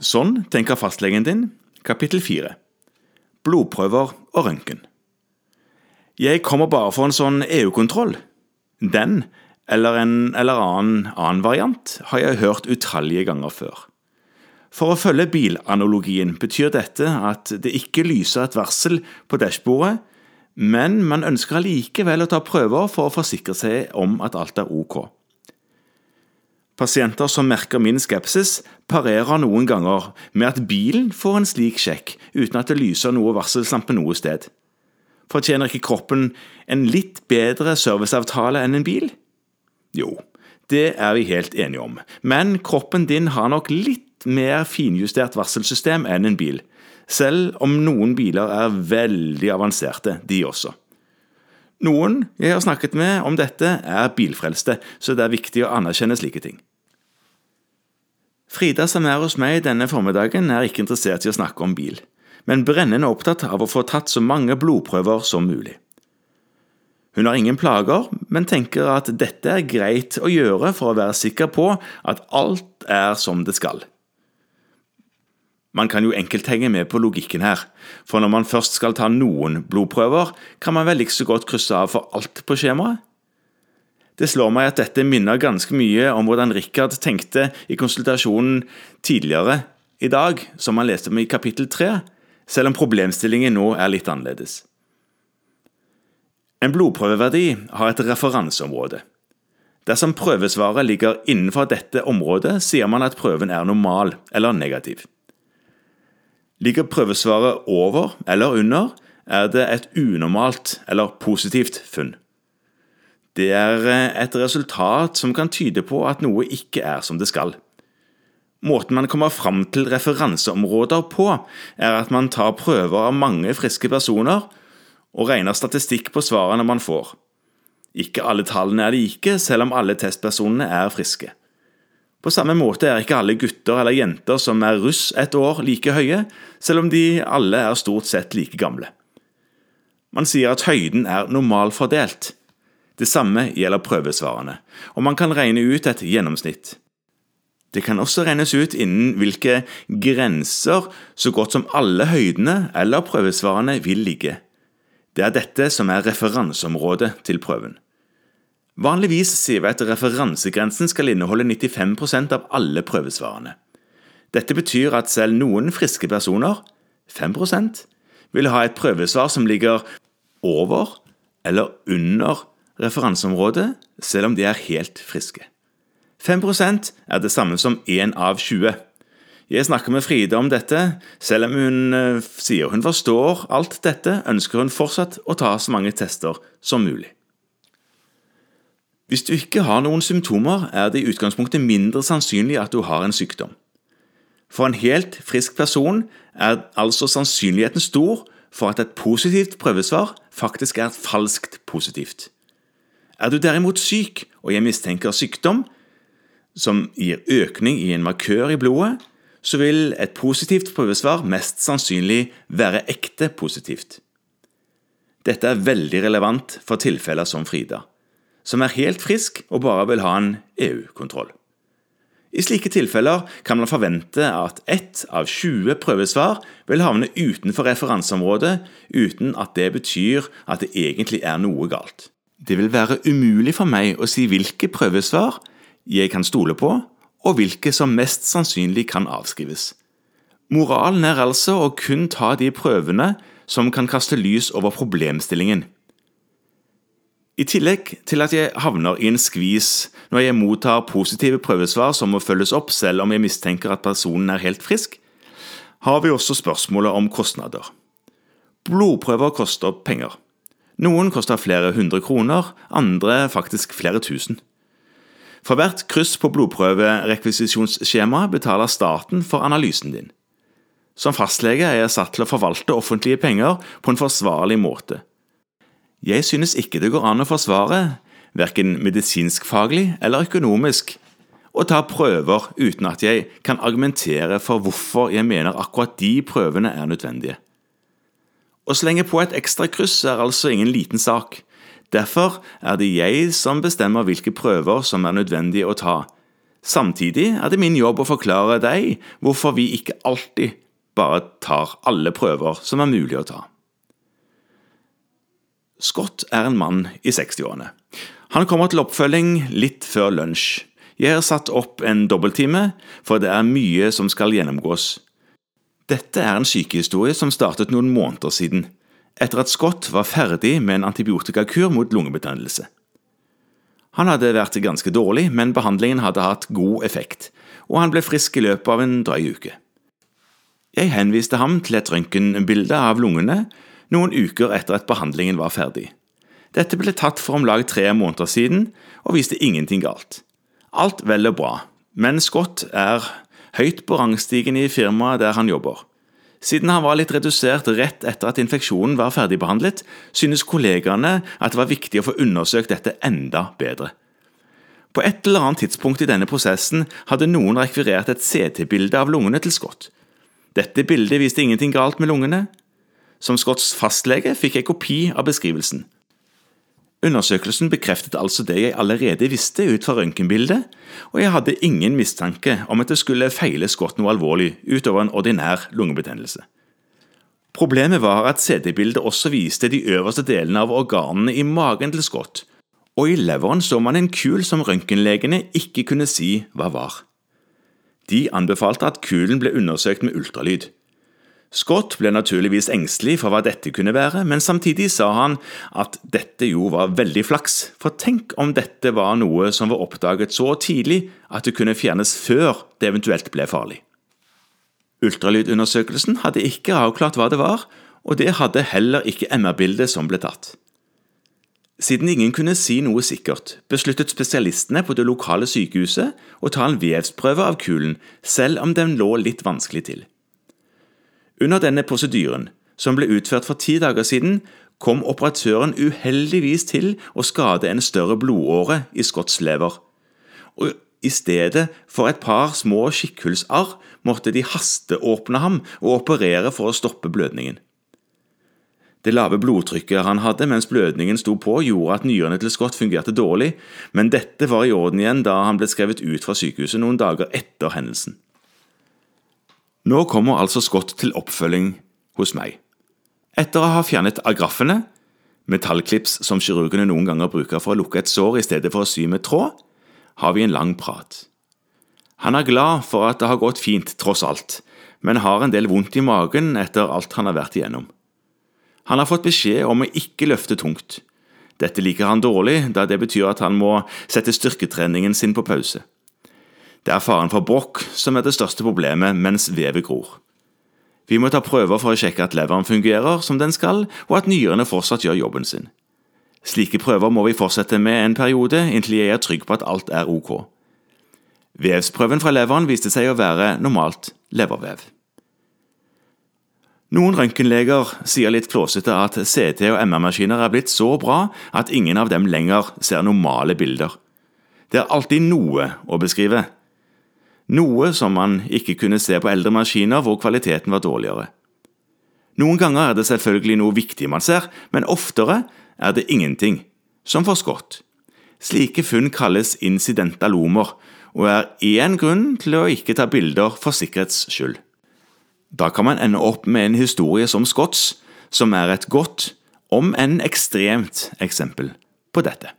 Sånn tenker fastlegen din, kapittel 4. Blodprøver og røntgen. Jeg kommer bare for en sånn EU-kontroll. Den, eller en eller annen annen variant, har jeg hørt utallige ganger før. For å følge bilanalogien betyr dette at det ikke lyser et varsel på dashbordet, men man ønsker allikevel å ta prøver for å forsikre seg om at alt er ok. Pasienter som merker min skepsis, parerer noen ganger med at bilen får en slik sjekk uten at det lyser noe varselslampe noe sted. Fortjener ikke kroppen en litt bedre serviceavtale enn en bil? Jo, det er vi helt enige om, men kroppen din har nok litt mer finjustert varselsystem enn en bil, selv om noen biler er veldig avanserte, de også. Noen jeg har snakket med om dette, er bilfrelste, så det er viktig å anerkjenne slike ting. Frida som er hos meg denne formiddagen, er ikke interessert i å snakke om bil, men brennende opptatt av å få tatt så mange blodprøver som mulig. Hun har ingen plager, men tenker at dette er greit å gjøre for å være sikker på at alt er som det skal. Man kan jo enkelt henge med på logikken her, for når man først skal ta noen blodprøver, kan man vel ikke så godt krysse av for alt på skjemaet? Det slår meg at dette minner ganske mye om hvordan Richard tenkte i konsultasjonen tidligere i dag, som han leste om i kapittel tre, selv om problemstillingen nå er litt annerledes. En blodprøveverdi har et referanseområde. Dersom prøvesvaret ligger innenfor dette området, sier man at prøven er normal eller negativ. Ligger prøvesvaret over eller under, er det et unormalt eller positivt funn. Det er eh, et resultat som kan tyde på at noe ikke er som det skal. Måten man kommer fram til referanseområder på, er at man tar prøver av mange friske personer og regner statistikk på svarene man får. Ikke alle tallene er like, selv om alle testpersonene er friske. På samme måte er ikke alle gutter eller jenter som er russ et år, like høye, selv om de alle er stort sett like gamle. Man sier at høyden er normalfordelt. Det samme gjelder prøvesvarene, og man kan regne ut et gjennomsnitt. Det kan også regnes ut innen hvilke grenser så godt som alle høydene eller prøvesvarene vil ligge. Det er dette som er referanseområdet til prøven. Vanligvis sier vi at referansegrensen skal inneholde 95% av alle prøvesvarene. Dette betyr at selv noen friske personer, 5% vil ha et prøvesvar som ligger over eller under referanseområdet, selv om de er helt friske. 5% er det samme som 1 av 20. Jeg snakker med Frida om dette. Selv om hun eh, sier hun forstår alt dette, ønsker hun fortsatt å ta så mange tester som mulig. Hvis du ikke har noen symptomer, er det i utgangspunktet mindre sannsynlig at du har en sykdom. For en helt frisk person er altså sannsynligheten stor for at et positivt prøvesvar faktisk er falskt positivt. Er du derimot syk, og jeg mistenker sykdom, som gir økning i en markør i blodet, så vil et positivt prøvesvar mest sannsynlig være ekte positivt. Dette er veldig relevant for tilfeller som Frida som er helt frisk og bare vil ha en EU-kontroll. I slike tilfeller kan man forvente at ett av 20 prøvesvar vil havne utenfor referanseområdet, uten at det betyr at det egentlig er noe galt. Det vil være umulig for meg å si hvilke prøvesvar jeg kan stole på, og hvilke som mest sannsynlig kan avskrives. Moralen er altså å kun ta de prøvene som kan kaste lys over problemstillingen. I tillegg til at jeg havner i en skvis når jeg mottar positive prøvesvar som må følges opp selv om jeg mistenker at personen er helt frisk, har vi også spørsmålet om kostnader. Blodprøver koster penger. Noen koster flere hundre kroner, andre faktisk flere tusen. For hvert kryss på blodprøverekvisisjonsskjemaet betaler staten for analysen din. Som fastlege er jeg satt til å forvalte offentlige penger på en forsvarlig måte. Jeg synes ikke det går an å forsvare, verken medisinskfaglig eller økonomisk, å ta prøver uten at jeg kan argumentere for hvorfor jeg mener akkurat de prøvene er nødvendige. Å slenge på et ekstra kryss er altså ingen liten sak. Derfor er det jeg som bestemmer hvilke prøver som er nødvendige å ta, Samtidig er det min jobb å forklare deg hvorfor vi ikke alltid bare tar alle prøver som er mulig å ta. Scott er en mann i 60-årene. Han kommer til oppfølging litt før lunsj. Jeg har satt opp en dobbelttime, for det er mye som skal gjennomgås. Dette er en sykehistorie som startet noen måneder siden, etter at Scott var ferdig med en antibiotikakur mot lungebetennelse. Han hadde vært ganske dårlig, men behandlingen hadde hatt god effekt, og han ble frisk i løpet av en drøy uke. Jeg henviste ham til et røntgenbilde av lungene noen uker etter at behandlingen var ferdig. Dette ble tatt for om lag tre måneder siden, og viste ingenting galt. Alt vel og bra, men Scott er høyt på rangstigen i firmaet der han jobber. Siden han var litt redusert rett etter at infeksjonen var ferdigbehandlet, synes kollegaene at det var viktig å få undersøkt dette enda bedre. På et eller annet tidspunkt i denne prosessen hadde noen rekvirert et CT-bilde av lungene til Scott. Dette bildet viste ingenting galt med lungene. Som Scotts fastlege fikk jeg kopi av beskrivelsen. Undersøkelsen bekreftet altså det jeg allerede visste ut fra røntgenbildet, og jeg hadde ingen mistanke om at det skulle feile Scott noe alvorlig utover en ordinær lungebetennelse. Problemet var at CD-bildet også viste de øverste delene av organene i magen til Scott, og i leveren så man en kul som røntgenlegene ikke kunne si hva var. De anbefalte at kulen ble undersøkt med ultralyd. Scott ble naturligvis engstelig for hva dette kunne være, men samtidig sa han at dette jo var veldig flaks, for tenk om dette var noe som var oppdaget så tidlig at det kunne fjernes før det eventuelt ble farlig. Ultralydundersøkelsen hadde ikke avklart hva det var, og det hadde heller ikke MR-bildet som ble tatt. Siden ingen kunne si noe sikkert, besluttet spesialistene på det lokale sykehuset å ta en vevsprøve av kulen, selv om den lå litt vanskelig til. Under denne prosedyren, som ble utført for ti dager siden, kom operatøren uheldigvis til å skade en større blodåre i Scotts lever. Og I stedet for et par små skikkhullsarr måtte de hasteåpne ham og operere for å stoppe blødningen. Det lave blodtrykket han hadde mens blødningen sto på, gjorde at nyrene til Scott fungerte dårlig, men dette var i orden igjen da han ble skrevet ut fra sykehuset noen dager etter hendelsen. Nå kommer altså Scott til oppfølging hos meg. Etter å ha fjernet agraffene, metallklips som kirurgene noen ganger bruker for å lukke et sår i stedet for å sy med tråd, har vi en lang prat. Han er glad for at det har gått fint, tross alt, men har en del vondt i magen etter alt han har vært igjennom. Han har fått beskjed om å ikke løfte tungt. Dette liker han dårlig, da det betyr at han må sette styrketreningen sin på pause. Det er faren for brokk som er det største problemet mens vevet gror. Vi må ta prøver for å sjekke at leveren fungerer som den skal, og at nyrene fortsatt gjør jobben sin. Slike prøver må vi fortsette med en periode inntil jeg er trygg på at alt er ok. Vevsprøven fra leveren viste seg å være normalt levervev. Noen røntgenleger sier litt flåsete at CT- og MR-maskiner er blitt så bra at ingen av dem lenger ser normale bilder. Det er alltid noe å beskrive, noe som man ikke kunne se på eldre maskiner hvor kvaliteten var dårligere. Noen ganger er det selvfølgelig noe viktig man ser, men oftere er det ingenting, som for Scott. Slike funn kalles incidentalomer, og er én grunn til å ikke ta bilder for sikkerhets skyld. Da kan man ende opp med en historie som Scotts, som er et godt, om enn ekstremt, eksempel på dette.